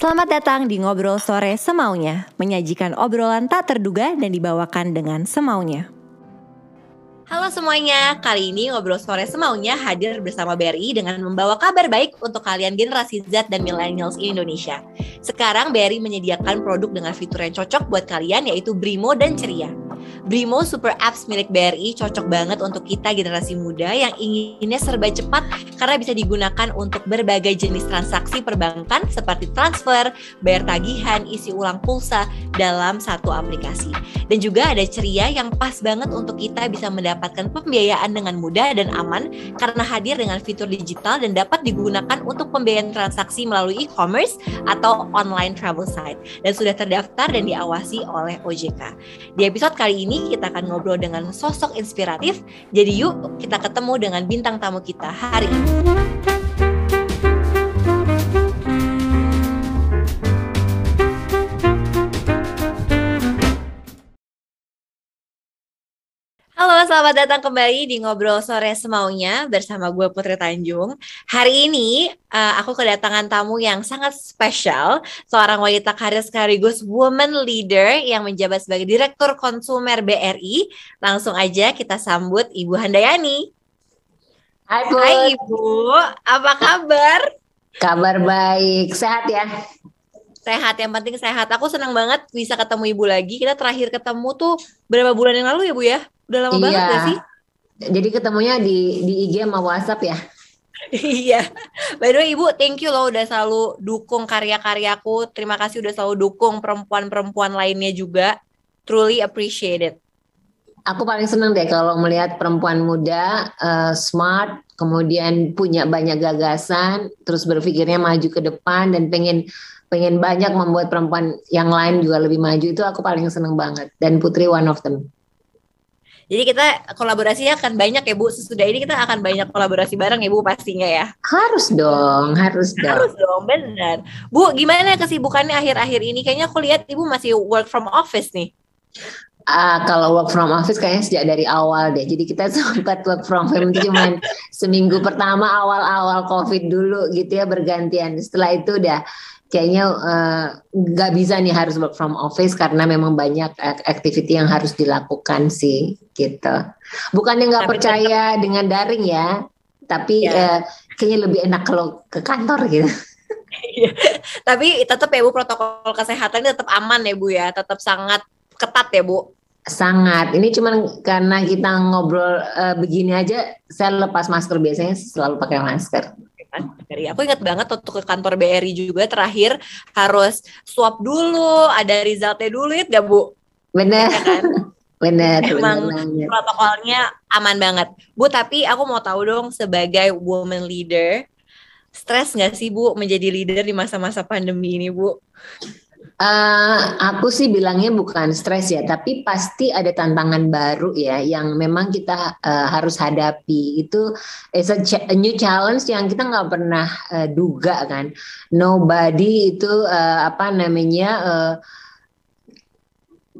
Selamat datang di Ngobrol Sore Semaunya, menyajikan obrolan tak terduga dan dibawakan dengan semaunya. Halo semuanya, kali ini Ngobrol Sore Semaunya hadir bersama BRI dengan membawa kabar baik untuk kalian generasi Z dan millennials Indonesia. Sekarang BRI menyediakan produk dengan fitur yang cocok buat kalian yaitu Brimo dan Ceria. Brimo Super Apps milik BRI cocok banget untuk kita generasi muda yang inginnya serba cepat karena bisa digunakan untuk berbagai jenis transaksi perbankan seperti transfer, bayar tagihan, isi ulang pulsa dalam satu aplikasi. Dan juga ada ceria yang pas banget untuk kita bisa mendapatkan pembiayaan dengan mudah dan aman karena hadir dengan fitur digital dan dapat digunakan untuk pembiayaan transaksi melalui e-commerce atau online travel site dan sudah terdaftar dan diawasi oleh OJK. Di episode kali ini kita akan ngobrol dengan sosok inspiratif. Jadi yuk kita ketemu dengan bintang tamu kita hari ini. Halo, selamat datang kembali di Ngobrol Sore Semaunya bersama gue Putri Tanjung. Hari ini uh, aku kedatangan tamu yang sangat spesial, seorang wanita karir sekaligus woman leader yang menjabat sebagai Direktur Konsumer BRI. Langsung aja kita sambut Ibu Handayani. Hai, Bu. Hai Ibu, apa kabar? Kabar baik, sehat ya? Sehat, yang penting sehat. Aku senang banget bisa ketemu Ibu lagi. Kita terakhir ketemu tuh berapa bulan yang lalu ya Bu ya? Udah lama iya. banget gak sih? Jadi ketemunya di di IG sama WhatsApp ya? iya. By the way Ibu, thank you loh udah selalu dukung karya-karyaku. Terima kasih udah selalu dukung perempuan-perempuan lainnya juga. Truly appreciate it. Aku paling seneng deh kalau melihat perempuan muda uh, smart, kemudian punya banyak gagasan, terus berpikirnya maju ke depan dan pengen pengen banyak membuat perempuan yang lain juga lebih maju itu aku paling seneng banget. Dan Putri one of them. Jadi kita kolaborasinya akan banyak ya Bu. Sesudah ini kita akan banyak kolaborasi bareng ya Bu pastinya ya. Harus dong, harus dong. Harus dong, benar. Bu, gimana kesibukannya akhir-akhir ini? Kayaknya aku lihat Ibu masih work from office nih. Uh, kalau work from office kayaknya sejak dari awal deh. Jadi kita sempat work from home itu cuma seminggu pertama awal-awal COVID dulu gitu ya bergantian. Setelah itu udah kayaknya nggak uh, bisa nih harus work from office karena memang banyak activity yang harus dilakukan sih gitu. Bukannya nggak percaya tetap, dengan daring ya, tapi ya. uh, kayaknya lebih enak kalau ke kantor gitu. Iya. tapi tetap ya Bu protokol kesehatan tetap aman ya Bu ya, tetap sangat ketat ya Bu. Sangat. Ini cuman karena kita ngobrol uh, begini aja, saya lepas masker biasanya selalu pakai masker BRI. Aku ingat banget waktu ke kantor BRI juga terakhir harus swab dulu, ada resultnya dulu ya gak Bu? Bener. Ya kan? bener. Emang bener, protokolnya aman banget. Bu, tapi aku mau tahu dong sebagai woman leader, stres nggak sih Bu menjadi leader di masa-masa pandemi ini Bu? Uh, aku sih bilangnya bukan stres ya, tapi pasti ada tantangan baru ya yang memang kita uh, harus hadapi. Itu is a, a new challenge yang kita nggak pernah uh, duga kan. Nobody itu uh, apa namanya uh,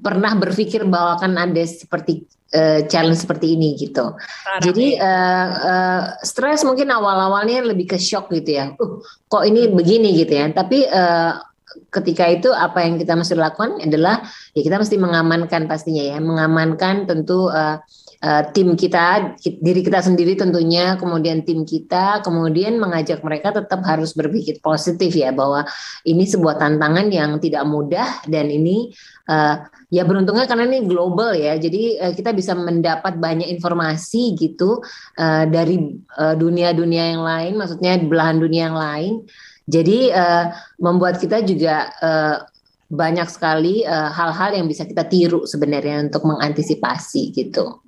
pernah berpikir bahwa akan ada seperti uh, challenge seperti ini gitu. Parah, Jadi uh, uh, stres mungkin awal-awalnya lebih ke shock gitu ya. Uh, kok ini begini gitu ya. Tapi uh, ketika itu apa yang kita mesti lakukan adalah ya kita mesti mengamankan pastinya ya mengamankan tentu uh, uh, tim kita diri kita sendiri tentunya kemudian tim kita kemudian mengajak mereka tetap harus berpikir positif ya bahwa ini sebuah tantangan yang tidak mudah dan ini uh, ya beruntungnya karena ini global ya jadi uh, kita bisa mendapat banyak informasi gitu uh, dari dunia-dunia uh, yang lain maksudnya belahan dunia yang lain jadi uh, membuat kita juga uh, banyak sekali hal-hal uh, yang bisa kita tiru sebenarnya untuk mengantisipasi gitu.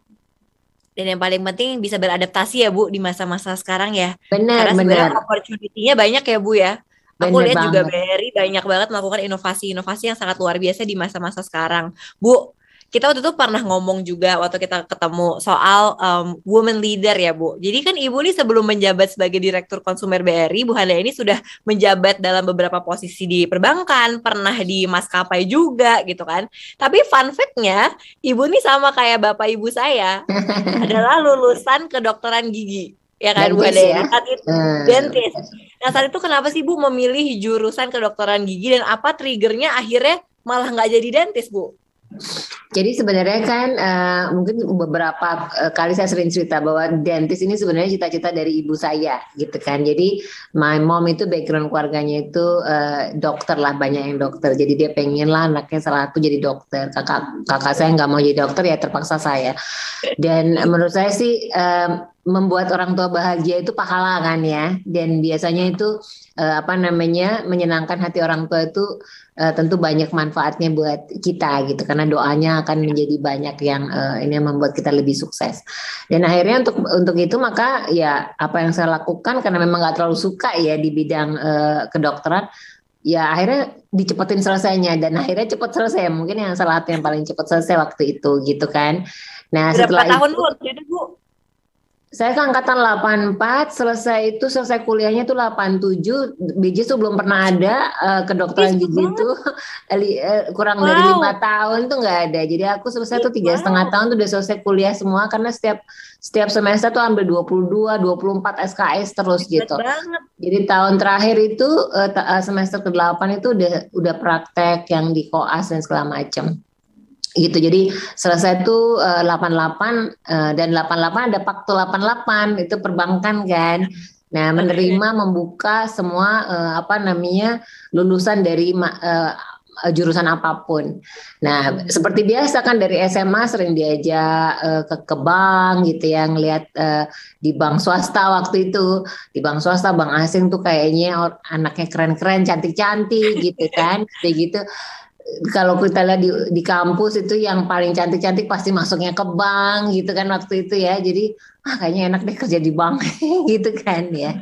Dan yang paling penting bisa beradaptasi ya Bu di masa-masa sekarang ya. Benar, Karena benar. opportunity-nya banyak ya Bu ya. Aku Bener lihat banget. juga BRI banyak banget melakukan inovasi-inovasi yang sangat luar biasa di masa-masa sekarang. Bu, kita waktu itu pernah ngomong juga waktu kita ketemu soal um, woman leader ya Bu. Jadi kan Ibu nih sebelum menjabat sebagai Direktur Konsumer BRI, Bu Handa ini sudah menjabat dalam beberapa posisi di perbankan, pernah di maskapai juga gitu kan. Tapi fun fact-nya, Ibu nih sama kayak Bapak Ibu saya adalah lulusan kedokteran gigi ya kan Bu ya. Saat itu hmm. dentis. Nah saat itu kenapa sih Bu memilih jurusan kedokteran gigi dan apa triggernya akhirnya malah nggak jadi dentis Bu? Jadi sebenarnya kan uh, mungkin beberapa uh, kali saya sering cerita bahwa dentis ini sebenarnya cita-cita dari ibu saya gitu kan. Jadi my mom itu background keluarganya itu uh, dokter lah banyak yang dokter. Jadi dia pengen lah anaknya salah satu jadi dokter. Kakak kakak saya nggak mau jadi dokter ya terpaksa saya. Dan menurut saya sih uh, membuat orang tua bahagia itu pahala kan ya. Dan biasanya itu uh, apa namanya menyenangkan hati orang tua itu uh, tentu banyak manfaatnya buat kita gitu. Karena doanya akan menjadi banyak yang uh, ini yang membuat kita lebih sukses. Dan akhirnya untuk untuk itu maka ya apa yang saya lakukan karena memang nggak terlalu suka ya di bidang uh, kedokteran ya akhirnya dicepetin selesainya. Dan akhirnya cepat selesai. Mungkin yang salah satu yang paling cepat selesai waktu itu gitu kan. Nah Berapa setelah tahun itu, bu saya angkatan 84, selesai itu selesai kuliahnya itu 87, biji tuh belum pernah ada uh, kedokteran gigi itu uh, kurang wow. dari lima tahun tuh nggak ada. Jadi aku selesai tuh tiga setengah tahun tuh udah selesai kuliah semua karena setiap setiap semester tuh ambil 22, 24 SKS terus gitu. Banget. Jadi tahun terakhir itu uh, semester ke-8 itu udah udah praktek yang di koas dan segala macam gitu jadi selesai itu uh, 88 uh, dan 88 ada pakto 88 itu perbankan kan nah menerima membuka semua uh, apa namanya lulusan dari uh, jurusan apa pun. Nah, seperti biasa kan dari SMA sering diajak uh, ke ke bank gitu ya ngelihat uh, di bank swasta waktu itu. Di bank swasta bank asing tuh kayaknya anaknya keren-keren, cantik-cantik gitu kan. Kayak gitu kalau kita lihat di, di kampus itu yang paling cantik-cantik pasti masuknya ke bank gitu kan waktu itu ya. Jadi ah kayaknya enak deh kerja di bank. Gitu kan ya.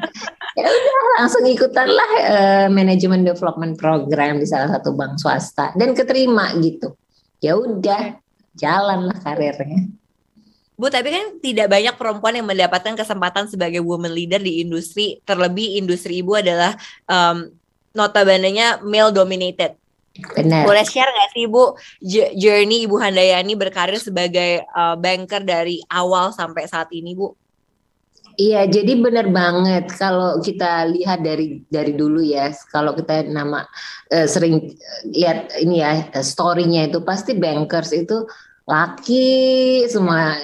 Ya udah langsung ikutan lah uh, manajemen development program di salah satu bank swasta dan keterima gitu. Ya udah jalan lah karirnya. Bu, tapi kan tidak banyak perempuan yang mendapatkan kesempatan sebagai woman leader di industri, terlebih industri ibu adalah um, notabene-nya male dominated. Benar. Boleh share nggak sih Ibu journey Ibu Handayani berkarir sebagai uh, banker dari awal sampai saat ini Bu? Iya, jadi benar banget kalau kita lihat dari dari dulu ya, kalau kita nama uh, sering lihat ini ya storynya itu pasti bankers itu laki semua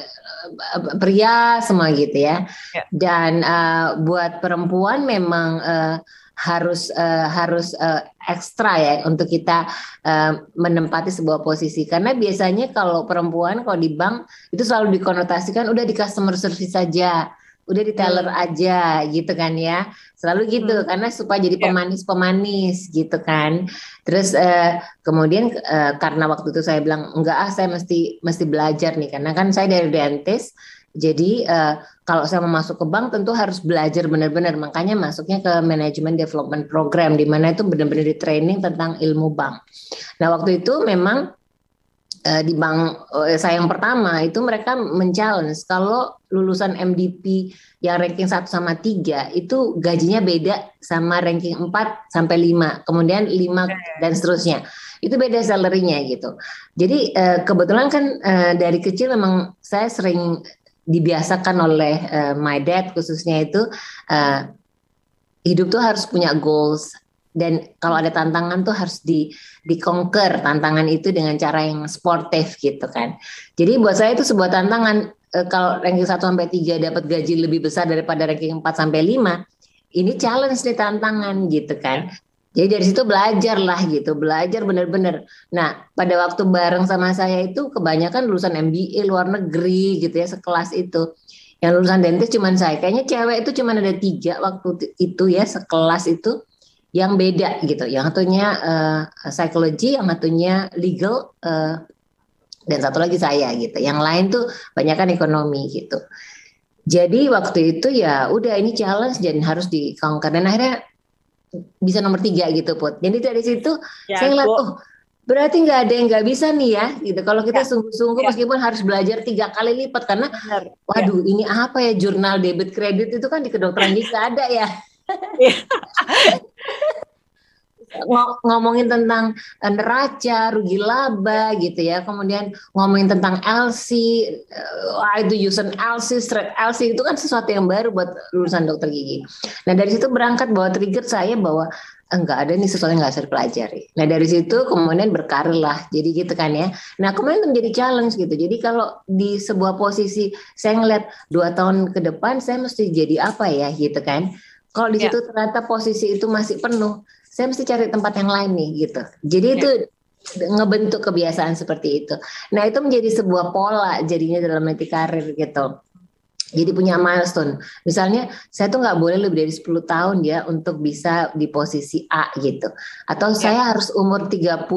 pria semua gitu ya. ya. Dan uh, buat perempuan memang uh, harus uh, harus uh, ekstra ya untuk kita uh, menempati sebuah posisi karena biasanya kalau perempuan kalau di bank itu selalu dikonotasikan udah di customer service saja udah di teller hmm. aja gitu kan ya selalu gitu hmm. karena supaya jadi ya. pemanis-pemanis gitu kan terus uh, kemudian uh, karena waktu itu saya bilang enggak ah saya mesti mesti belajar nih karena kan saya dari dentist jadi uh, kalau saya mau masuk ke bank tentu harus belajar benar-benar. Makanya masuknya ke manajemen development program di mana itu benar-benar di training tentang ilmu bank. Nah waktu itu memang uh, di bank uh, saya yang pertama itu mereka men-challenge kalau lulusan MDP yang ranking 1 sama 3 itu gajinya beda sama ranking 4 sampai 5, kemudian 5 dan seterusnya. Itu beda salary-nya gitu. Jadi kebetulan kan dari kecil memang saya sering dibiasakan oleh uh, my dad khususnya itu uh, hidup tuh harus punya goals dan kalau ada tantangan tuh harus di di conquer tantangan itu dengan cara yang sportif gitu kan. Jadi buat saya itu sebuah tantangan uh, kalau ranking 1 sampai 3 dapat gaji lebih besar daripada ranking 4 sampai 5 ini challenge nih tantangan gitu kan. Jadi dari situ belajar lah gitu, belajar bener-bener. Nah pada waktu bareng sama saya itu kebanyakan lulusan MBA luar negeri gitu ya sekelas itu. Yang lulusan dentist cuma saya. Kayaknya cewek itu cuma ada tiga waktu itu ya sekelas itu yang beda gitu. Yang satunya uh, psikologi, yang satunya legal, uh, dan satu lagi saya gitu. Yang lain tuh banyak kan ekonomi gitu. Jadi waktu itu ya udah ini challenge dan harus di dan akhirnya bisa nomor tiga gitu put. Jadi dari situ ya, saya ngeliat oh berarti nggak ada yang nggak bisa nih ya gitu. Kalau kita ya. sungguh-sungguh ya. meskipun harus belajar tiga kali lipat karena Benar. waduh ya. ini apa ya jurnal debit kredit itu kan di kedokteran bisa ada ya. ya. ngomongin tentang eh, neraca, rugi laba gitu ya. Kemudian ngomongin tentang LC, uh, itu user LC, straight LC itu kan sesuatu yang baru buat lulusan dokter gigi. Nah dari situ berangkat bahwa trigger saya bahwa enggak ada nih sesuatu yang nggak saya pelajari. Nah dari situ kemudian berkarir lah, jadi gitu kan ya. Nah kemudian itu menjadi challenge gitu. Jadi kalau di sebuah posisi saya ngeliat dua tahun ke depan saya mesti jadi apa ya gitu kan. Kalau di ya. situ ternyata posisi itu masih penuh, saya mesti cari tempat yang lain nih gitu. Jadi ya. itu ngebentuk kebiasaan seperti itu. Nah itu menjadi sebuah pola jadinya dalam arti karir gitu jadi punya milestone. Misalnya saya tuh nggak boleh lebih dari 10 tahun ya untuk bisa di posisi A gitu. Atau ya. saya harus umur 30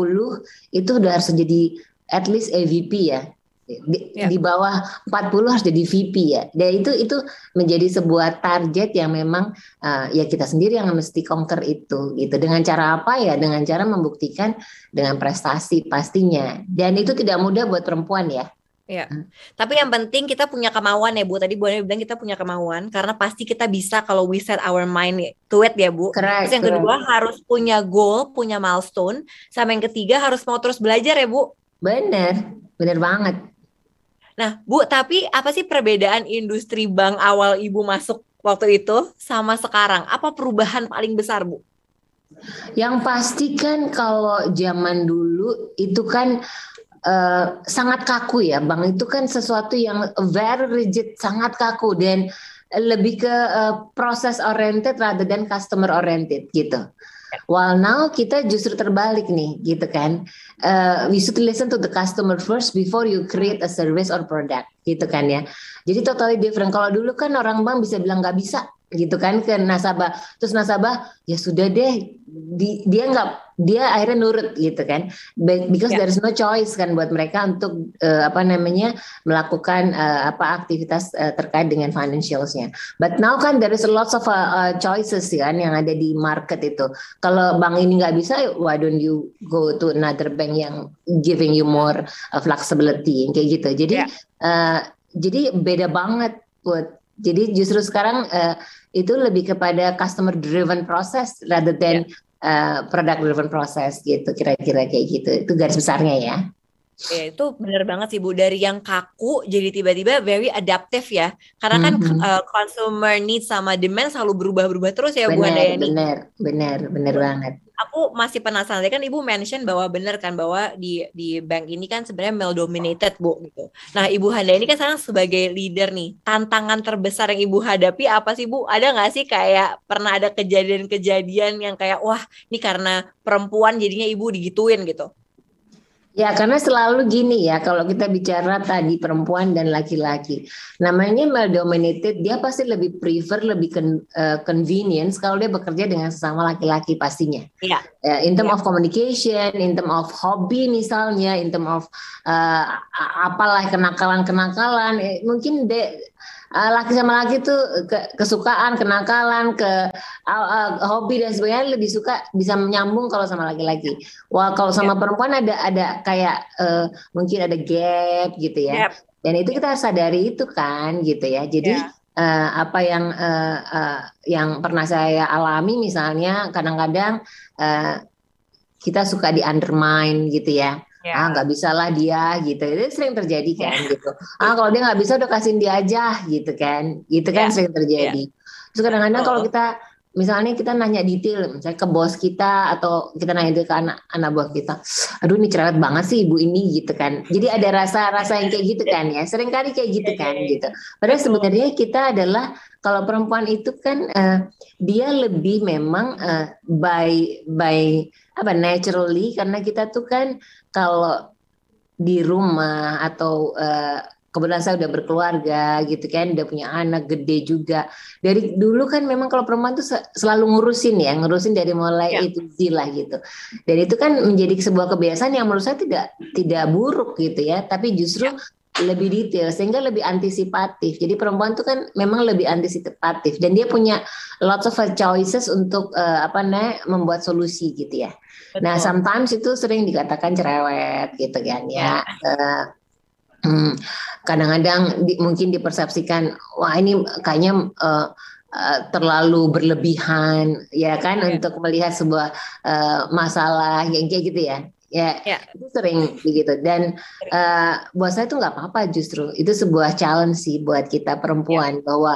itu udah harus jadi at least AVP ya. Di, ya. di bawah 40 harus jadi VP ya. Dan itu itu menjadi sebuah target yang memang uh, ya kita sendiri yang mesti conquer itu gitu. Dengan cara apa ya? Dengan cara membuktikan dengan prestasi pastinya. Dan itu tidak mudah buat perempuan ya Iya. Hmm. Tapi yang penting kita punya kemauan ya Bu. Tadi Bu Ani bilang kita punya kemauan karena pasti kita bisa kalau we set our mind to it ya Bu. Correct, terus yang kedua harus punya goal, punya milestone. Sama yang ketiga harus mau terus belajar ya Bu. Bener, bener banget. Nah Bu, tapi apa sih perbedaan industri bank awal Ibu masuk waktu itu sama sekarang? Apa perubahan paling besar Bu? Yang pasti kan kalau zaman dulu itu kan uh, sangat kaku ya bang itu kan sesuatu yang very rigid sangat kaku dan lebih ke uh, proses oriented rather than customer oriented gitu. While now kita justru terbalik nih, gitu kan? Uh, we should listen to the customer first before you create a service or product, gitu kan ya. Jadi totally different. Kalau dulu kan orang bank bisa bilang nggak bisa, gitu kan ke nasabah terus nasabah ya sudah deh di, dia nggak dia akhirnya nurut gitu kan because yeah. there is no choice kan buat mereka untuk uh, apa namanya melakukan uh, apa aktivitas uh, terkait dengan financialsnya but now kan there is a lots of uh, uh, choices kan yang ada di market itu kalau bank ini nggak bisa why don't you go to another bank yang giving you more uh, flexibility kayak gitu jadi yeah. uh, jadi beda banget buat jadi justru sekarang uh, itu lebih kepada customer driven process rather than yeah. Uh, product driven process gitu kira-kira kayak gitu. Itu garis besarnya ya. Ya, itu benar banget sih Bu dari yang kaku jadi tiba-tiba very adaptive ya. Karena kan mm -hmm. uh, consumer needs sama demand selalu berubah-berubah terus ya bener, Bu Andayani. Benar, benar, benar banget. Aku masih penasaran kan Ibu mention bahwa benar kan bahwa di di bank ini kan sebenarnya male dominated Bu gitu. Nah, Ibu Handa ini kan sekarang sebagai leader nih. Tantangan terbesar yang Ibu hadapi apa sih Bu? Ada nggak sih kayak pernah ada kejadian-kejadian yang kayak wah, ini karena perempuan jadinya Ibu digituin gitu? Ya, karena selalu gini ya, kalau kita bicara tadi perempuan dan laki-laki, namanya male dominated, dia pasti lebih prefer, lebih con, uh, convenience kalau dia bekerja dengan sesama laki-laki pastinya. Iya. Uh, in term yeah. of communication, in term of hobby misalnya, in term of uh, apalah kenakalan-kenakalan, eh, mungkin de, uh, laki sama laki tuh ke, kesukaan, kenakalan, ke uh, uh, hobi dan sebagainya lebih suka bisa menyambung kalau sama laki-laki. Wah kalau sama yeah. perempuan ada ada kayak uh, mungkin ada gap gitu ya. Yep. Dan itu kita sadari itu kan gitu ya. Jadi yeah. Uh, apa yang uh, uh, yang pernah saya alami misalnya kadang-kadang uh, kita suka di undermine gitu ya ya. ah nggak bisa lah dia gitu itu sering terjadi kan ya. gitu ah kalau dia nggak bisa udah kasihin dia aja gitu kan gitu kan ya. sering terjadi ya. terus kadang-kadang oh. kalau kita misalnya kita nanya detail misalnya ke bos kita atau kita nanya ke anak anak buah kita aduh ini cerewet banget sih ibu ini gitu kan jadi ada rasa-rasa yang kayak gitu kan ya sering kali kayak gitu kan gitu padahal sebenarnya kita adalah kalau perempuan itu kan uh, dia lebih memang uh, by by apa naturally karena kita tuh kan kalau di rumah atau uh, kebetulan saya udah berkeluarga gitu kan udah punya anak gede juga dari dulu kan memang kalau perempuan tuh selalu ngurusin ya ngurusin dari mulai ya. itu lah gitu dan itu kan menjadi sebuah kebiasaan yang menurut saya tidak tidak buruk gitu ya tapi justru ya. Lebih detail sehingga lebih antisipatif jadi perempuan tuh kan memang lebih antisipatif dan dia punya lots of choices untuk uh, apa namanya membuat solusi gitu ya Betul. Nah, sometimes itu sering dikatakan cerewet gitu kan ya. Uh, hmm, kadang-kadang di, mungkin dipersepsikan wah ini kayaknya uh, uh, terlalu berlebihan ya kan yeah. untuk melihat sebuah uh, masalah yang kayak gitu ya ya yeah. itu sering begitu. Dan uh, buat saya itu nggak apa-apa justru. Itu sebuah challenge sih buat kita perempuan yeah. bahwa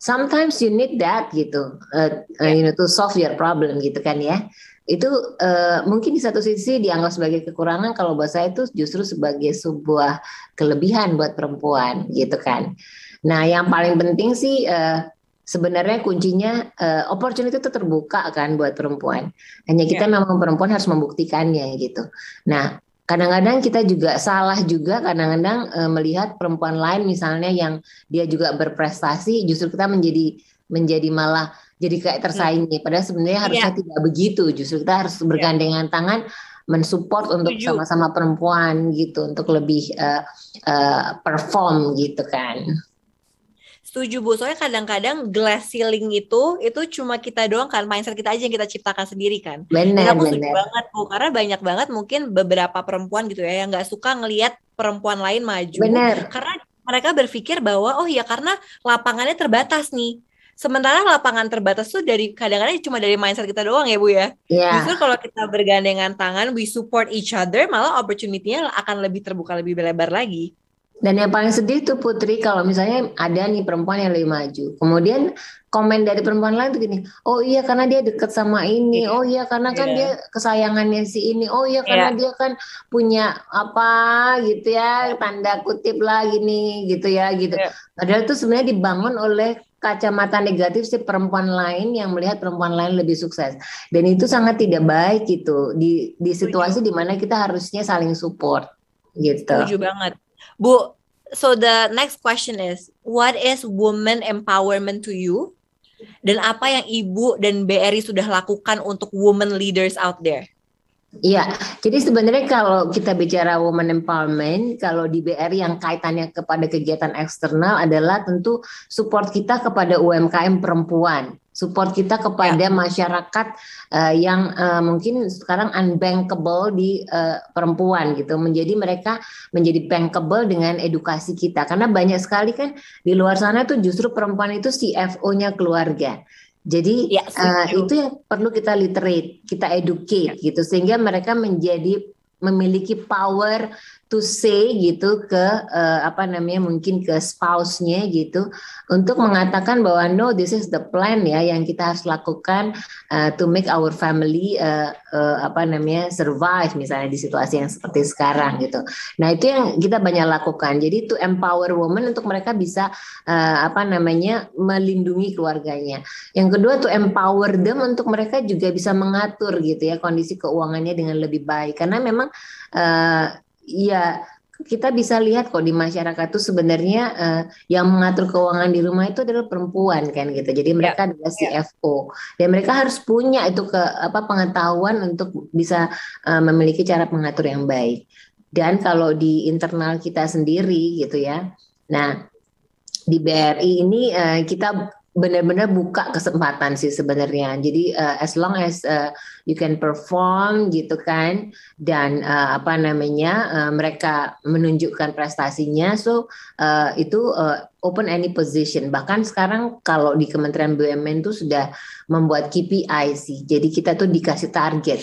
sometimes you need that gitu. Uh, uh, you know to solve your problem gitu kan ya. Itu uh, mungkin di satu sisi dianggap sebagai kekurangan. Kalau buat saya itu justru sebagai sebuah kelebihan buat perempuan gitu kan. Nah yang paling penting sih uh, sebenarnya kuncinya uh, opportunity itu terbuka kan buat perempuan. Hanya kita yeah. memang perempuan harus membuktikannya gitu. Nah kadang-kadang kita juga salah juga kadang-kadang uh, melihat perempuan lain misalnya yang dia juga berprestasi justru kita menjadi menjadi malah jadi kayak tersaingi. Padahal sebenarnya harusnya yeah. tidak begitu. Justru kita harus bergandengan yeah. tangan mensupport untuk sama-sama perempuan gitu untuk lebih uh, uh, perform gitu kan. Setuju Bu, soalnya kadang-kadang glass ceiling itu itu cuma kita doang kan, mindset kita aja yang kita ciptakan sendiri kan. Benar, aku setuju banget Bu, karena banyak banget mungkin beberapa perempuan gitu ya yang nggak suka ngelihat perempuan lain maju. Benar. Karena mereka berpikir bahwa oh ya karena lapangannya terbatas nih sementara lapangan terbatas tuh dari kadang-kadang cuma dari mindset kita doang ya Bu ya. Yeah. Justru kalau kita bergandengan tangan, we support each other, malah opportunity-nya akan lebih terbuka lebih lebar lagi. Dan yang paling sedih tuh Putri kalau misalnya ada nih perempuan yang lebih maju, kemudian komen dari perempuan lain tuh gini, oh iya karena dia deket sama ini, yeah. oh iya karena kan yeah. dia kesayangannya si ini, oh iya karena yeah. dia kan punya apa gitu ya tanda kutip lah gini gitu ya gitu. Yeah. Padahal itu sebenarnya dibangun oleh kacamata negatif si perempuan lain yang melihat perempuan lain lebih sukses dan itu sangat tidak baik gitu di di situasi di mana kita harusnya saling support gitu. Setuju banget, Bu. So the next question is, what is woman empowerment to you? Dan apa yang Ibu dan BRI sudah lakukan untuk woman leaders out there? Iya, jadi sebenarnya kalau kita bicara woman empowerment, kalau di BRI yang kaitannya kepada kegiatan eksternal adalah tentu support kita kepada UMKM perempuan, support kita kepada ya. masyarakat uh, yang uh, mungkin sekarang unbankable di uh, perempuan gitu, menjadi mereka menjadi bankable dengan edukasi kita, karena banyak sekali kan di luar sana tuh justru perempuan itu CFO-nya keluarga. Jadi ya, uh, itu yang perlu kita literate, kita educate ya. gitu sehingga mereka menjadi memiliki power to say gitu ke uh, apa namanya mungkin ke spouse-nya gitu untuk mengatakan bahwa no this is the plan ya yang kita harus lakukan uh, to make our family uh, uh, apa namanya survive misalnya di situasi yang seperti sekarang gitu. Nah, itu yang kita banyak lakukan. Jadi to empower women untuk mereka bisa uh, apa namanya melindungi keluarganya. Yang kedua to empower them untuk mereka juga bisa mengatur gitu ya kondisi keuangannya dengan lebih baik karena memang uh, ya kita bisa lihat kok di masyarakat itu sebenarnya uh, yang mengatur keuangan di rumah itu adalah perempuan kan gitu. Jadi mereka ya, adalah CFO ya. dan mereka harus punya itu ke apa pengetahuan untuk bisa uh, memiliki cara mengatur yang baik. Dan kalau di internal kita sendiri gitu ya. Nah, di BRI ini uh, kita benar-benar buka kesempatan sih sebenarnya. Jadi uh, as long as uh, you can perform gitu kan dan uh, apa namanya uh, mereka menunjukkan prestasinya so uh, itu uh, open any position. Bahkan sekarang kalau di Kementerian BUMN itu sudah membuat KPI sih. Jadi kita tuh dikasih target.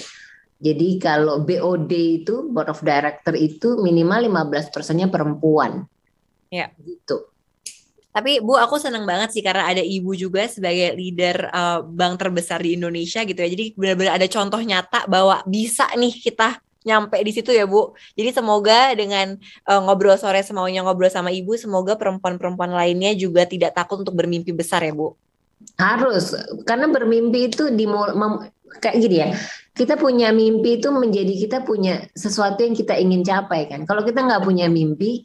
Jadi kalau BOD itu board of director itu minimal 15 persennya perempuan. Ya. Gitu. Tapi Bu, aku seneng banget sih karena ada Ibu juga sebagai leader uh, bank terbesar di Indonesia gitu ya. Jadi benar-benar ada contoh nyata bahwa bisa nih kita nyampe di situ ya Bu. Jadi semoga dengan uh, ngobrol sore semaunya ngobrol sama Ibu, semoga perempuan-perempuan lainnya juga tidak takut untuk bermimpi besar ya Bu. Harus, karena bermimpi itu di kayak gini ya. Kita punya mimpi itu menjadi kita punya sesuatu yang kita ingin capai kan. Kalau kita nggak punya mimpi,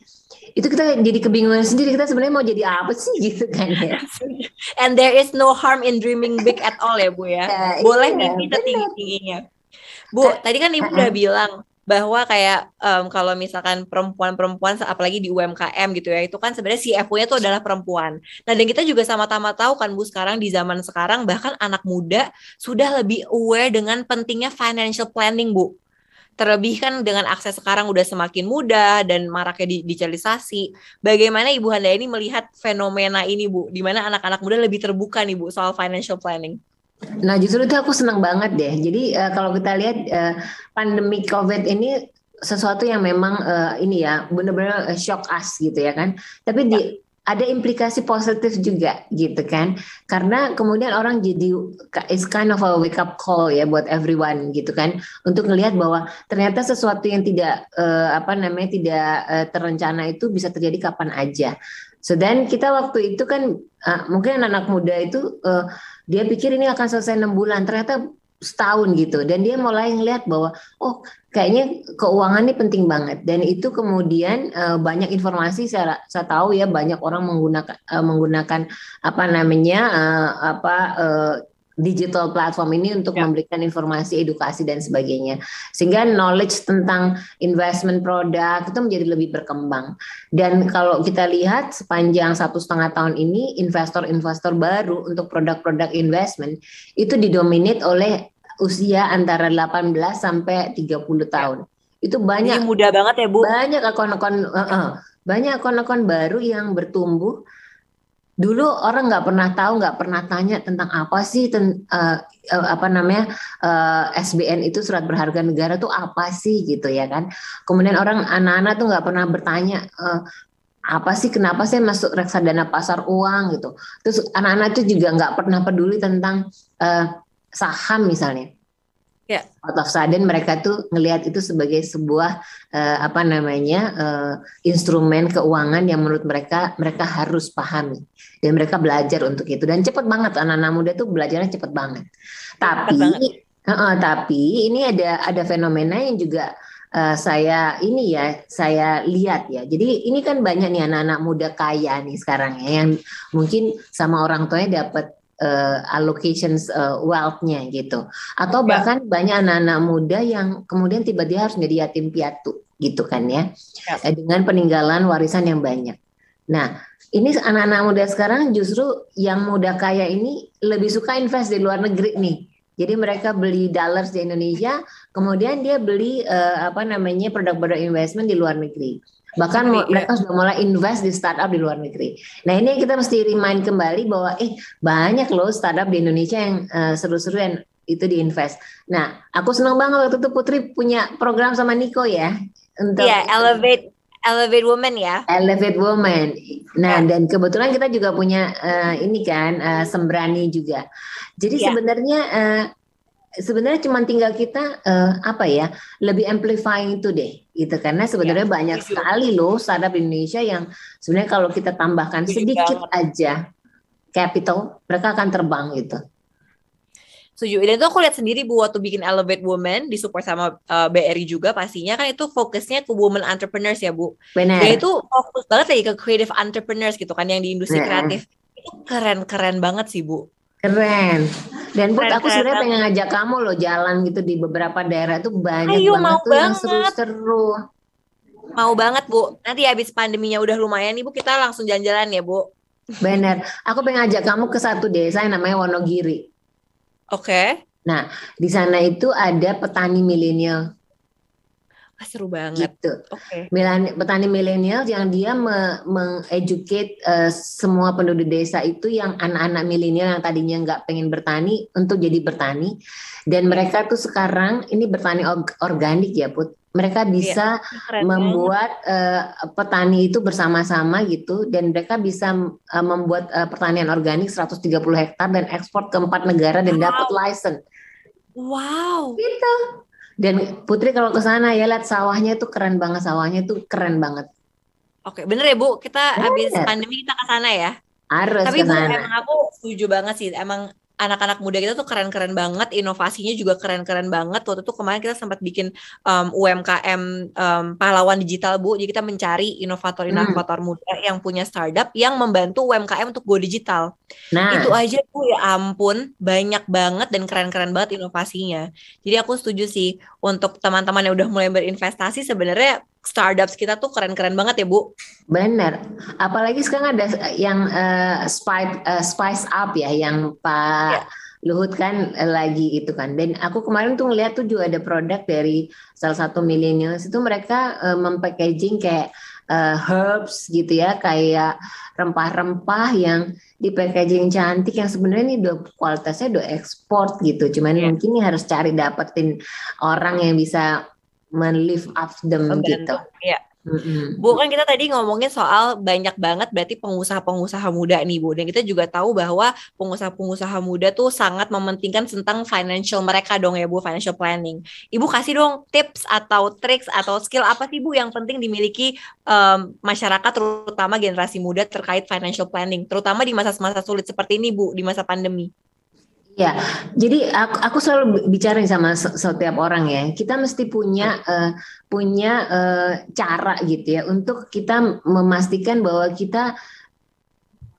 itu kita jadi kebingungan sendiri kita sebenarnya mau jadi apa sih gitu kan ya. And there is no harm in dreaming big at all ya Bu ya. ya Boleh iya, mimpi setinggi-tingginya. Bu, tadi kan Ibu udah bilang bahwa kayak um, kalau misalkan perempuan-perempuan apalagi di UMKM gitu ya itu kan sebenarnya CFO-nya itu adalah perempuan. Nah dan kita juga sama-sama tahu kan Bu sekarang di zaman sekarang bahkan anak muda sudah lebih aware dengan pentingnya financial planning Bu Terlebih kan dengan akses sekarang udah semakin mudah dan maraknya digitalisasi. Bagaimana Ibu Handa ini melihat fenomena ini Bu, di mana anak-anak muda lebih terbuka nih Bu soal financial planning? Nah justru itu aku senang banget deh. Jadi uh, kalau kita lihat uh, pandemi COVID ini sesuatu yang memang uh, ini ya benar-benar shock us gitu ya kan. Tapi di ya ada implikasi positif juga gitu kan. Karena kemudian orang jadi is kind of a wake up call ya buat everyone gitu kan. Untuk melihat bahwa ternyata sesuatu yang tidak uh, apa namanya tidak uh, terencana itu bisa terjadi kapan aja. So then kita waktu itu kan uh, mungkin anak-anak muda itu uh, dia pikir ini akan selesai enam bulan. Ternyata setahun gitu. Dan dia mulai ngeliat bahwa oh kayaknya keuangan ini penting banget. Dan itu kemudian uh, banyak informasi saya saya tahu ya banyak orang menggunakan uh, menggunakan apa namanya uh, apa uh, digital platform ini untuk ya. memberikan informasi edukasi dan sebagainya. Sehingga knowledge tentang investment produk itu menjadi lebih berkembang. Dan kalau kita lihat sepanjang satu setengah tahun ini investor-investor baru untuk produk-produk investment itu didominate oleh usia antara 18 sampai 30 tahun. Itu banyak Ini muda banget ya, Bu. Banyak akun-akun uh, uh, banyak akun-akun baru yang bertumbuh. Dulu orang nggak pernah tahu, nggak pernah tanya tentang apa sih ten, uh, uh, apa namanya uh, SBN itu surat berharga negara tuh apa sih gitu ya kan. Kemudian orang anak-anak tuh nggak pernah bertanya uh, apa sih kenapa saya masuk reksadana pasar uang gitu. Terus anak-anak itu juga nggak pernah peduli tentang uh, saham misalnya. Ya. Out of sudden mereka tuh ngelihat itu sebagai sebuah uh, apa namanya uh, instrumen keuangan yang menurut mereka mereka harus pahami dan mereka belajar untuk itu dan cepat banget anak-anak muda tuh belajarnya cepat banget. Tapi Uh, uh, tapi ini ada ada fenomena yang juga uh, saya ini ya saya lihat ya. Jadi ini kan banyak nih anak-anak muda kaya nih sekarang ya yang mungkin sama orang tuanya dapat uh, allocations uh, wealth-nya gitu. Atau ya. bahkan ya. banyak anak-anak muda yang kemudian tiba-tiba harus menjadi yatim piatu gitu kan ya. ya. Eh, dengan peninggalan warisan yang banyak. Nah, ini anak-anak muda sekarang justru yang muda kaya ini lebih suka invest di luar negeri nih. Jadi mereka beli dollars di Indonesia, kemudian dia beli uh, apa namanya produk-produk investment di luar negeri. Bahkan Tapi, mereka ya. sudah mulai invest di startup di luar negeri. Nah ini kita mesti remind kembali bahwa eh banyak loh startup di Indonesia yang uh, seru-seru yang itu diinvest. Nah aku senang banget waktu itu Putri punya program sama Niko ya. Untuk yeah, Elevate Elevate Woman ya. Elevate Woman. Nah, yeah. dan kebetulan kita juga punya uh, ini kan uh, Sembrani juga. Jadi yeah. sebenarnya uh, sebenarnya cuma tinggal kita uh, apa ya lebih amplifying itu deh gitu karena sebenarnya ya, banyak itu. sekali loh startup Indonesia yang sebenarnya kalau kita tambahkan sedikit aja capital mereka akan terbang gitu. Setuju. Dan itu aku lihat sendiri Bu waktu bikin Elevate Women di support sama uh, eh, BRI juga pastinya kan itu fokusnya ke women entrepreneurs ya Bu. Benar. Dan itu fokus banget lagi ke creative entrepreneurs gitu kan yang di industri nah. kreatif. Itu keren-keren banget sih Bu. Keren. Dan Put, aku sebenarnya pengen ngajak kamu loh jalan gitu di beberapa daerah tuh banyak Ayo, banget mau tuh banget. yang seru-seru. Mau banget Bu. Nanti habis pandeminya udah lumayan nih Bu, kita langsung jalan-jalan ya Bu. Bener. Aku pengen ngajak kamu ke satu desa yang namanya Wonogiri. Oke. Okay. Nah, di sana itu ada petani milenial Wah, seru banget. Gitu. Oke. Okay. Petani milenial yang dia mengeducate uh, semua penduduk desa itu yang anak-anak milenial yang tadinya nggak pengen bertani untuk jadi bertani dan mereka tuh sekarang ini bertani organik ya put. Mereka iya, bisa ya, membuat uh, petani itu bersama-sama gitu dan mereka bisa uh, membuat uh, pertanian organik 130 hektar dan ekspor ke empat negara dan wow. dapat license. Wow. Gitu. Dan Putri kalau ke sana ya lihat sawahnya tuh keren banget, sawahnya tuh keren banget. Oke, bener ya Bu, kita bener. habis pandemi kita ke sana ya. Harus Tapi Bu, emang aku setuju banget sih. Emang anak-anak muda kita tuh keren-keren banget, inovasinya juga keren-keren banget. Waktu itu kemarin kita sempat bikin um, UMKM um, pahlawan digital Bu. Jadi kita mencari inovator-inovator hmm. muda yang punya startup yang membantu UMKM untuk go digital. Nah, itu aja Bu ya ampun, banyak banget dan keren-keren banget inovasinya. Jadi aku setuju sih untuk teman-teman yang udah mulai berinvestasi sebenarnya startups kita tuh keren-keren banget ya Bu. Bener. Apalagi sekarang ada yang uh, spice uh, spice up ya, yang Pak ya. Luhut kan lagi itu kan. Dan aku kemarin tuh ngeliat tuh juga ada produk dari salah satu millennials itu mereka uh, mempackaging kayak uh, herbs gitu ya, kayak rempah-rempah yang di packaging cantik yang sebenarnya ini udah kualitasnya udah ekspor gitu. Cuman yeah. mungkin ini harus cari dapetin orang yang bisa men-live up them Membantu. gitu. Iya. Mm-hmm. Bu kan kita tadi ngomongin soal banyak banget berarti pengusaha-pengusaha muda nih Bu dan kita juga tahu bahwa pengusaha-pengusaha muda tuh sangat mementingkan tentang financial mereka dong ya Bu financial planning. Ibu kasih dong tips atau tricks atau skill apa sih Bu yang penting dimiliki um, masyarakat terutama generasi muda terkait financial planning terutama di masa-masa sulit seperti ini Bu di masa pandemi. Ya, jadi aku, aku selalu bicara sama setiap orang ya. Kita mesti punya uh, punya uh, cara gitu ya untuk kita memastikan bahwa kita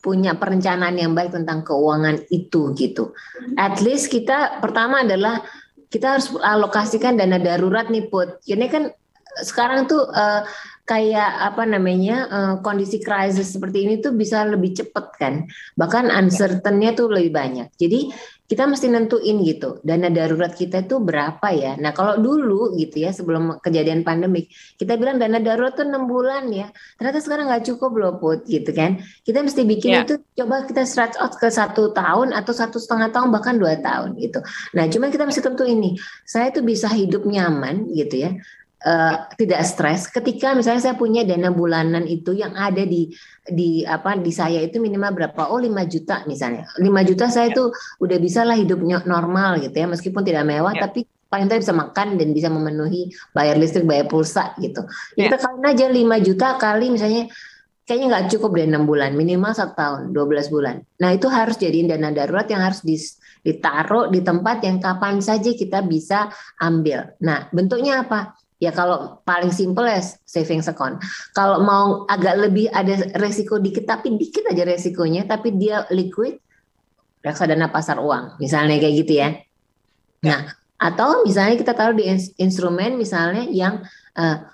punya perencanaan yang baik tentang keuangan itu gitu. At least kita pertama adalah kita harus alokasikan dana darurat nih put. Ini kan sekarang tuh uh, kayak apa namanya uh, kondisi krisis seperti ini tuh bisa lebih cepat kan bahkan uncertainnya tuh lebih banyak jadi kita mesti nentuin gitu dana darurat kita itu berapa ya. Nah kalau dulu gitu ya sebelum kejadian pandemik kita bilang dana darurat tuh enam bulan ya. Ternyata sekarang nggak cukup loh put gitu kan. Kita mesti bikin yeah. itu coba kita stretch out ke satu tahun atau satu setengah tahun bahkan dua tahun gitu. Nah cuman kita mesti tentu ini saya tuh bisa hidup nyaman gitu ya uh, tidak stres. Ketika misalnya saya punya dana bulanan itu yang ada di di apa di saya itu minimal berapa? Oh 5 juta misalnya. 5 juta saya ya. tuh udah bisa lah hidupnya normal gitu ya. Meskipun tidak mewah ya. tapi paling tidak bisa makan dan bisa memenuhi bayar listrik bayar pulsa gitu. Ya. kita kalian aja 5 juta kali misalnya kayaknya nggak cukup deh enam bulan minimal satu tahun 12 bulan. Nah itu harus jadiin dana darurat yang harus ditaruh di tempat yang kapan saja kita bisa ambil. Nah bentuknya apa Ya kalau paling simple ya savings account. Kalau mau agak lebih ada resiko dikit tapi dikit aja resikonya tapi dia liquid reksadana pasar uang misalnya kayak gitu ya. Nah, atau misalnya kita taruh di instrumen misalnya yang uh,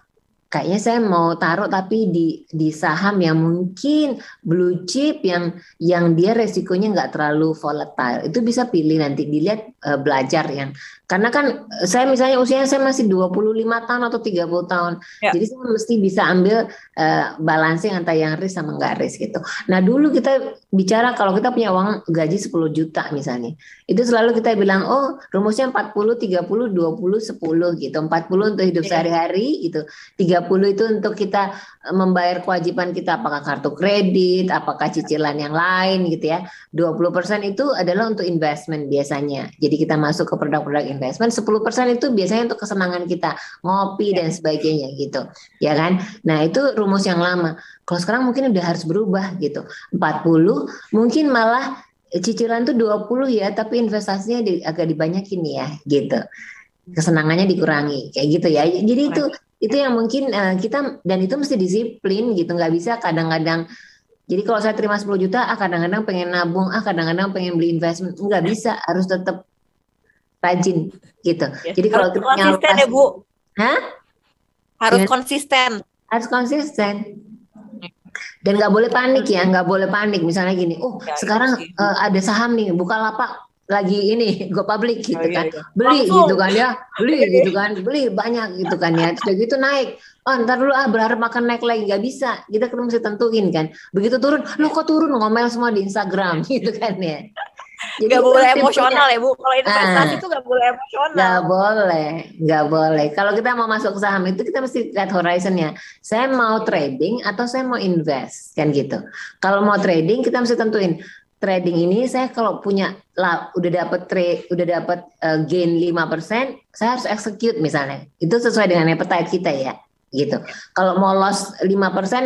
kayaknya saya mau taruh tapi di di saham yang mungkin blue chip yang yang dia resikonya nggak terlalu volatile itu bisa pilih nanti dilihat uh, belajar yang karena kan saya misalnya usianya saya masih 25 tahun atau 30 tahun. Ya. Jadi saya mesti bisa ambil uh, balancing antara yang risk sama enggak risk gitu. Nah, dulu kita bicara kalau kita punya uang gaji 10 juta misalnya. Itu selalu kita bilang, "Oh, rumusnya 40 30 20 10 gitu. 40 untuk hidup ya. sehari-hari gitu. 30 itu untuk kita eh, membayar kewajiban kita. Apakah kartu kredit, apakah cicilan yang lain gitu ya. 20% itu adalah untuk investment biasanya. Jadi kita masuk ke produk-produk investment 10% itu biasanya untuk kesenangan kita. Ngopi dan sebagainya gitu ya kan. Nah itu rumus yang lama. Kalau sekarang mungkin udah harus berubah gitu. 40 mungkin malah cicilan tuh 20 ya tapi investasinya di, agak dibanyakin ya gitu. Kesenangannya dikurangi kayak gitu ya. Jadi itu itu yang mungkin uh, kita dan itu mesti disiplin gitu nggak bisa kadang-kadang jadi kalau saya terima 10 juta, ah kadang-kadang pengen nabung, ah kadang-kadang pengen beli investment, nggak bisa, harus tetap rajin gitu. Ya, Jadi kalau kita konsisten ya Bu. Hah? Harus ya. konsisten. Harus konsisten. Dan nggak boleh panik ya, nggak boleh panik. Misalnya gini, oh ya, sekarang ya, uh, ada saham nih, buka lapak lagi ini go public gitu oh, iya, kan iya. beli Langsung. gitu kan ya beli gitu kan beli banyak gitu kan ya sudah gitu naik oh ntar dulu ah berharap makan naik lagi nggak bisa kita kan mesti tentuin kan begitu turun lo kok turun ngomel semua di Instagram gitu kan ya jadi gak boleh emosional ya bu. Kalau investasi itu ah, gak boleh emosional. Gak boleh, gak boleh. Kalau kita mau masuk saham itu kita mesti lihat horizonnya. Saya mau trading atau saya mau invest kan gitu. Kalau mau trading kita mesti tentuin trading ini saya kalau punya lah udah dapat trade udah dapat uh, gain 5%, saya harus execute misalnya. Itu sesuai dengan appetite kita ya gitu. Kalau mau loss 5%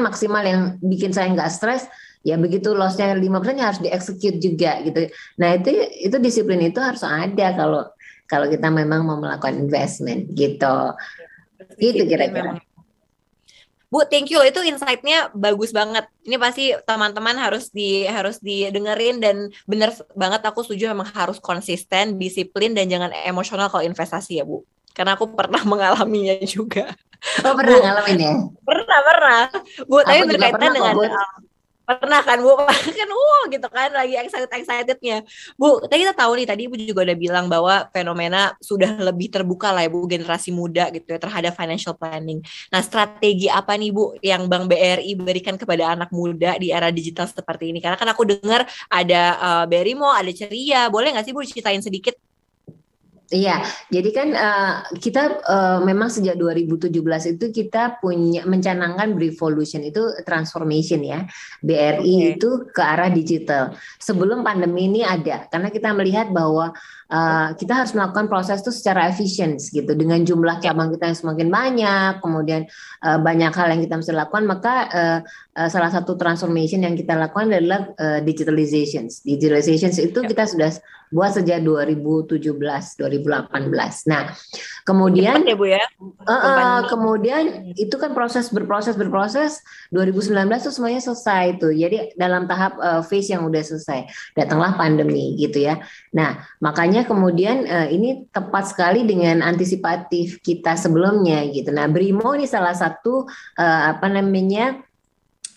maksimal yang bikin saya nggak stres, ya begitu lossnya lima persen ya harus dieksekut juga gitu nah itu itu disiplin itu harus ada kalau kalau kita memang mau melakukan investment gitu ya, gitu kira-kira Bu, thank you. Itu insight-nya bagus banget. Ini pasti teman-teman harus di harus didengerin dan benar banget aku setuju memang harus konsisten, disiplin dan jangan emosional kalau investasi ya, Bu. Karena aku pernah mengalaminya juga. Oh, pernah ngalamin ya? Pernah, pernah. Bu, tapi berkaitan dengan Pernah kan Bu? kan wow gitu kan lagi excited-excitednya. Bu, tadi kita tahu nih tadi Ibu juga udah bilang bahwa fenomena sudah lebih terbuka lah ya Bu generasi muda gitu ya terhadap financial planning. Nah, strategi apa nih Bu yang Bank BRI berikan kepada anak muda di era digital seperti ini? Karena kan aku dengar ada uh, Berimo, ada Ceria. Boleh nggak sih Bu ceritain sedikit Iya, jadi kan uh, kita uh, memang sejak 2017 itu kita punya mencanangkan revolution itu transformation ya. BRI okay. itu ke arah digital. Sebelum pandemi ini ada karena kita melihat bahwa uh, kita harus melakukan proses itu secara efisien gitu dengan jumlah cabang kita yang semakin banyak, kemudian uh, banyak hal yang kita mesti lakukan, maka uh, uh, salah satu transformation yang kita lakukan adalah uh, digitalization. Digitalization itu ya. kita sudah buat sejak 2017 2018 nah kemudian ya bu ya? Uh, uh, kemudian itu kan proses berproses berproses. 2019 tuh semuanya selesai tuh. Jadi dalam tahap uh, phase yang udah selesai. Datanglah pandemi gitu ya. Nah makanya kemudian uh, ini tepat sekali dengan antisipatif kita sebelumnya gitu. Nah Brimo ini salah satu uh, apa namanya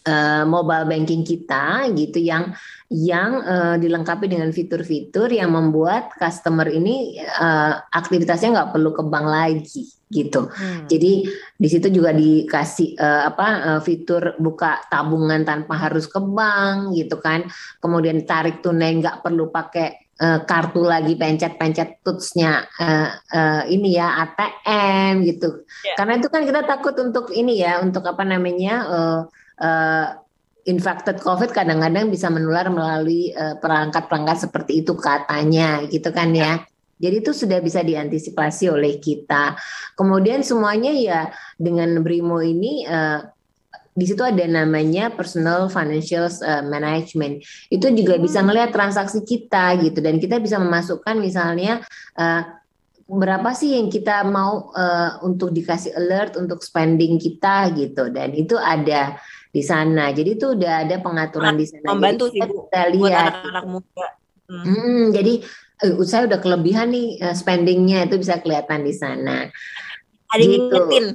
uh, mobile banking kita gitu yang yang uh, dilengkapi dengan fitur-fitur yang membuat customer ini uh, aktivitasnya nggak perlu ke bank lagi gitu. Hmm. Jadi di situ juga dikasih uh, apa uh, fitur buka tabungan tanpa harus ke bank gitu kan. Kemudian tarik tunai nggak perlu pakai uh, kartu lagi pencet-pencet tutsnya uh, uh, ini ya ATM gitu. Yeah. Karena itu kan kita takut untuk ini ya untuk apa namanya uh, uh, infected COVID kadang-kadang bisa menular melalui uh, perangkat-perangkat seperti itu katanya gitu kan ya. Jadi itu sudah bisa diantisipasi oleh kita. Kemudian semuanya ya dengan Brimo ini uh, di situ ada namanya personal financial uh, management. Itu juga bisa melihat hmm. transaksi kita gitu dan kita bisa memasukkan misalnya uh, berapa sih yang kita mau uh, untuk dikasih alert untuk spending kita gitu dan itu ada di sana. Jadi itu udah ada pengaturan di sana. Membantu sih Bu. Kita lihat anak-anak muda. Hmm. Hmm, jadi uh, saya udah kelebihan nih uh, spendingnya itu bisa kelihatan di sana. Ada gitu. ngingetin.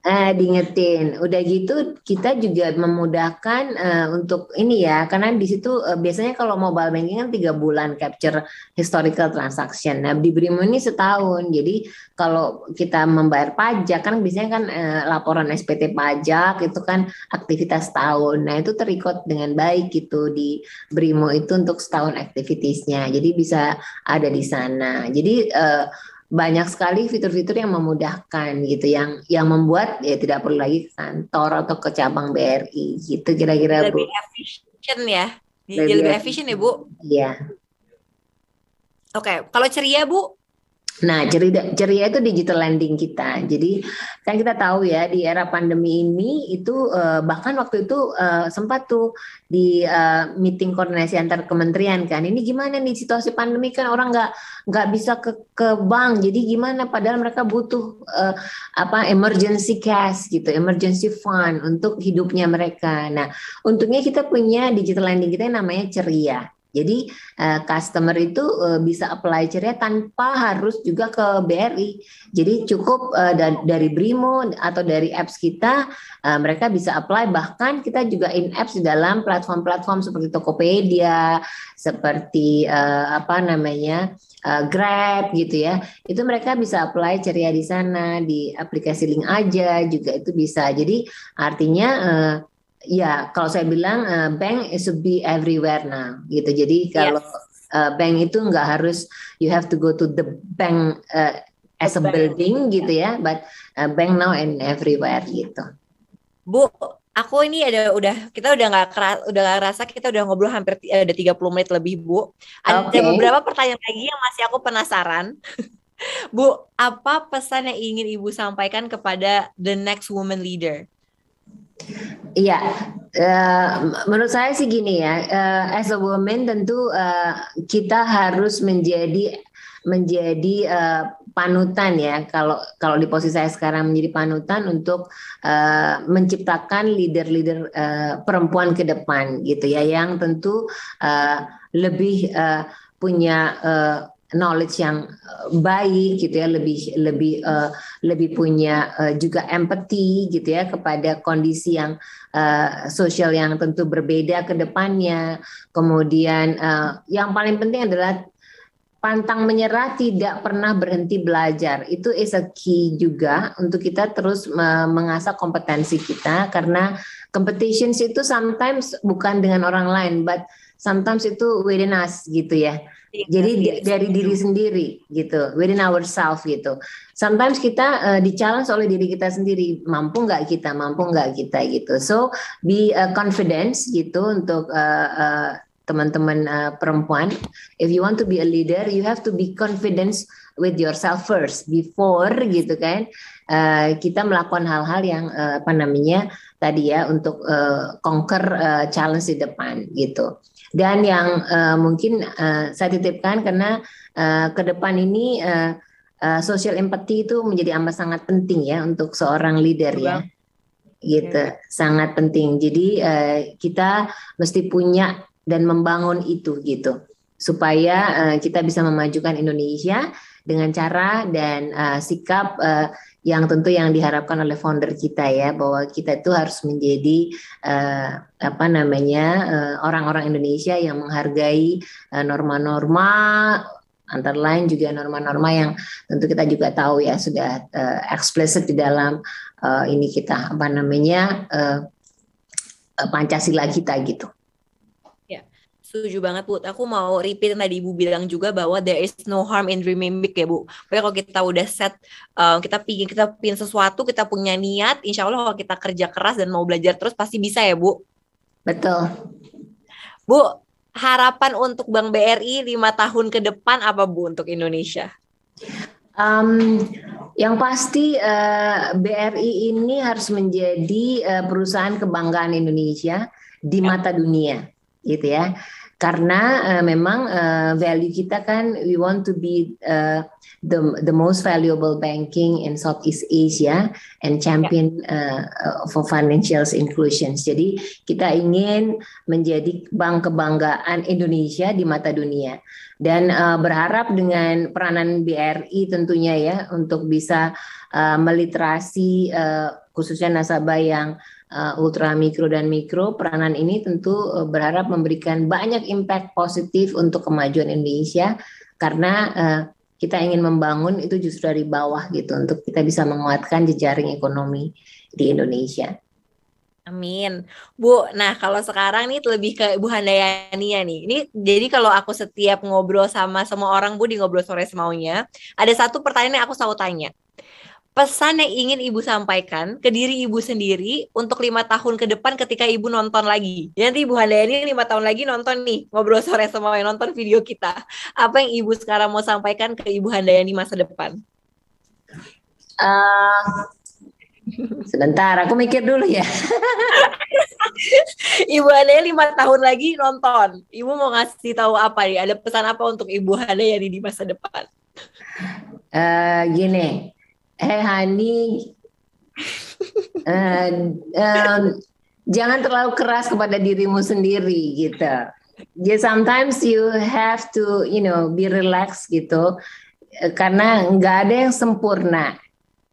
Uh, diingetin. Udah gitu kita juga memudahkan uh, untuk ini ya, karena di situ uh, biasanya kalau mobile banking kan tiga bulan capture historical transaction. Nah di Brimo ini setahun. Jadi kalau kita membayar pajak kan biasanya kan uh, laporan SPT pajak itu kan aktivitas tahun. Nah itu terikot dengan baik gitu di Brimo itu untuk setahun aktivitiesnya. Jadi bisa ada di sana. Jadi uh, banyak sekali fitur-fitur yang memudahkan gitu yang yang membuat ya tidak perlu lagi ke kantor atau ke cabang BRI gitu kira-kira Bu. Lebih efisien ya. Lebih, lebih efisien ya Bu. Iya. Oke, kalau ceria Bu Nah, ceria, ceria itu digital lending kita. Jadi kan kita tahu ya di era pandemi ini itu uh, bahkan waktu itu uh, sempat tuh di uh, meeting koordinasi antar kementerian kan. Ini gimana nih situasi pandemi kan orang nggak nggak bisa ke ke bank. Jadi gimana? Padahal mereka butuh uh, apa emergency cash gitu, emergency fund untuk hidupnya mereka. Nah, untungnya kita punya digital lending kita yang namanya ceria. Jadi uh, customer itu uh, bisa apply ceria tanpa harus juga ke BRI. Jadi cukup uh, da dari Brimo atau dari apps kita uh, mereka bisa apply bahkan kita juga in apps di dalam platform-platform seperti Tokopedia, seperti uh, apa namanya uh, Grab gitu ya. Itu mereka bisa apply ceria di sana di aplikasi link aja juga itu bisa. Jadi artinya uh, ya kalau saya bilang uh, bank is to be everywhere now gitu. Jadi kalau yes. uh, bank itu nggak harus you have to go to the bank uh, as a building gitu ya. But uh, bank now and everywhere gitu. Bu aku ini ada udah kita udah nggak keras udah gak rasa kita udah ngobrol hampir ada 30 menit lebih Bu. Ada okay. beberapa pertanyaan lagi yang masih aku penasaran. Bu apa pesan yang ingin Ibu sampaikan kepada the next woman leader Iya, uh, menurut saya sih gini ya, uh, as a woman tentu uh, kita harus menjadi menjadi uh, panutan ya. Kalau kalau di posisi saya sekarang menjadi panutan untuk uh, menciptakan leader-leader uh, perempuan ke depan gitu ya, yang tentu uh, lebih uh, punya uh, knowledge yang baik gitu ya lebih lebih uh, lebih punya uh, juga empathy gitu ya kepada kondisi yang uh, sosial yang tentu berbeda ke depannya. Kemudian uh, yang paling penting adalah pantang menyerah tidak pernah berhenti belajar. Itu is a key juga untuk kita terus mengasah kompetensi kita karena competitions itu sometimes bukan dengan orang lain but sometimes itu within us gitu ya Jadi iya, dari diri sendiri gitu, within ourselves gitu. Sometimes kita uh, di challenge oleh diri kita sendiri, mampu nggak kita, mampu nggak kita gitu. So be uh, confidence gitu untuk uh, uh, teman-teman uh, perempuan. If you want to be a leader, you have to be confident with yourself first before gitu kan. Uh, kita melakukan hal-hal yang uh, apa namanya tadi ya untuk uh, conquer uh, challenge di depan gitu. Dan yang uh, mungkin uh, saya titipkan karena uh, ke depan ini uh, uh, social empathy itu menjadi amat sangat penting ya untuk seorang leader ya. Gitu, yeah. sangat penting. Jadi uh, kita mesti punya dan membangun itu gitu supaya uh, kita bisa memajukan Indonesia dengan cara dan uh, sikap uh, yang tentu yang diharapkan oleh founder kita ya bahwa kita itu harus menjadi uh, apa namanya orang-orang uh, Indonesia yang menghargai norma-norma uh, antara lain juga norma-norma yang tentu kita juga tahu ya sudah uh, explicit di dalam uh, ini kita apa namanya uh, Pancasila kita gitu. Setuju banget Bu. Aku mau repeat yang tadi Ibu bilang juga bahwa there is no harm in dreaming big ya Bu. Pokoknya kalau kita udah set, uh, kita pingin kita pingin sesuatu, kita punya niat, insya Allah kalau kita kerja keras dan mau belajar terus pasti bisa ya Bu. Betul. Bu, harapan untuk Bank BRI lima tahun ke depan apa Bu untuk Indonesia? Um, yang pasti uh, eh, BRI ini harus menjadi uh, perusahaan kebanggaan Indonesia di ya. mata dunia, gitu ya karena uh, memang uh, value kita kan we want to be uh, the the most valuable banking in Southeast Asia and champion uh, for financial inclusion. Jadi kita ingin menjadi bank kebanggaan Indonesia di mata dunia dan uh, berharap dengan peranan BRI tentunya ya untuk bisa uh, meliterasi uh, khususnya nasabah yang uh, ultra mikro dan mikro, peranan ini tentu uh, berharap memberikan banyak impact positif untuk kemajuan Indonesia karena uh, kita ingin membangun itu justru dari bawah gitu untuk kita bisa menguatkan jejaring ekonomi di Indonesia. Amin. Bu, nah kalau sekarang nih lebih ke Bu ya nih. Ini jadi kalau aku setiap ngobrol sama semua orang Bu di ngobrol sore semaunya, ada satu pertanyaan yang aku selalu tanya pesan yang ingin ibu sampaikan ke diri ibu sendiri untuk lima tahun ke depan ketika ibu nonton lagi. Ya, nanti ibu Handayani lima tahun lagi nonton nih ngobrol sore semua yang nonton video kita. Apa yang ibu sekarang mau sampaikan ke ibu Handayani masa depan? Uh, sebentar, aku mikir dulu ya. ibu Handayani lima tahun lagi nonton. Ibu mau ngasih tahu apa nih? Ada pesan apa untuk ibu Handayani di masa depan? Uh, gini, eh Hani uh, um, jangan terlalu keras kepada dirimu sendiri gitu. Just sometimes you have to you know be relaxed gitu karena nggak ada yang sempurna.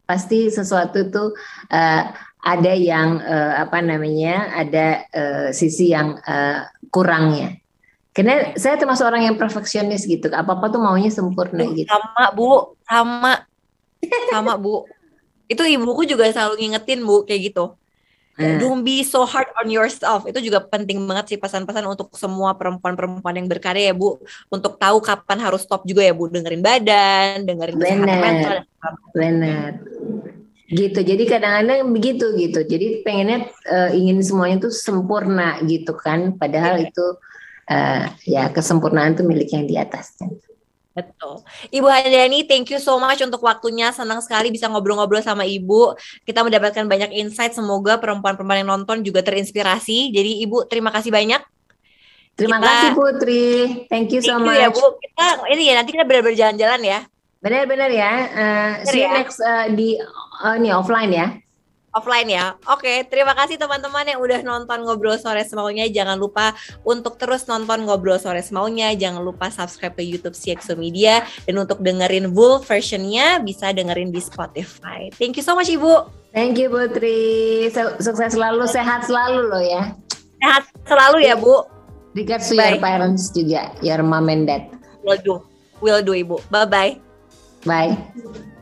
Pasti sesuatu itu uh, ada yang uh, apa namanya ada uh, sisi yang uh, kurangnya. Karena saya termasuk orang yang perfeksionis gitu. Apa apa tuh maunya sempurna gitu. Sama bu, sama sama Bu. Itu ibuku juga selalu ngingetin Bu kayak gitu. Hmm. Don't be so hard on yourself. Itu juga penting banget sih pesan-pesan untuk semua perempuan-perempuan yang berkarya ya Bu. Untuk tahu kapan harus stop juga ya Bu. Dengerin badan, dengerin Benar. Benar. Gitu. Jadi kadang-kadang begitu gitu. Jadi pengennya uh, ingin semuanya itu sempurna gitu kan. Padahal yeah. itu uh, ya kesempurnaan itu milik yang di atasnya. Betul. Ibu Handani, thank you so much untuk waktunya. Senang sekali bisa ngobrol-ngobrol sama Ibu. Kita mendapatkan banyak insight. Semoga perempuan-perempuan yang nonton juga terinspirasi. Jadi Ibu, terima kasih banyak. Terima kita, kasih Putri. Thank you so much. ya Bu. Kita ini ya nanti kita benar-benar jalan-jalan ya. Benar-benar ya. Uh, see you ya? next uh, di uh, ini offline ya. Offline ya. Oke, terima kasih teman-teman yang udah nonton ngobrol sore semaunya. Jangan lupa untuk terus nonton ngobrol sore semaunya. Jangan lupa subscribe ke YouTube CXO Media dan untuk dengerin full versionnya bisa dengerin di Spotify. Thank you so much Ibu. Thank you Putri. Sukses selalu, sehat selalu loh ya. Sehat selalu ya Bu. Regards to Bye. your parents juga, your mom and dad. Will do, will do Ibu. Bye bye. Bye.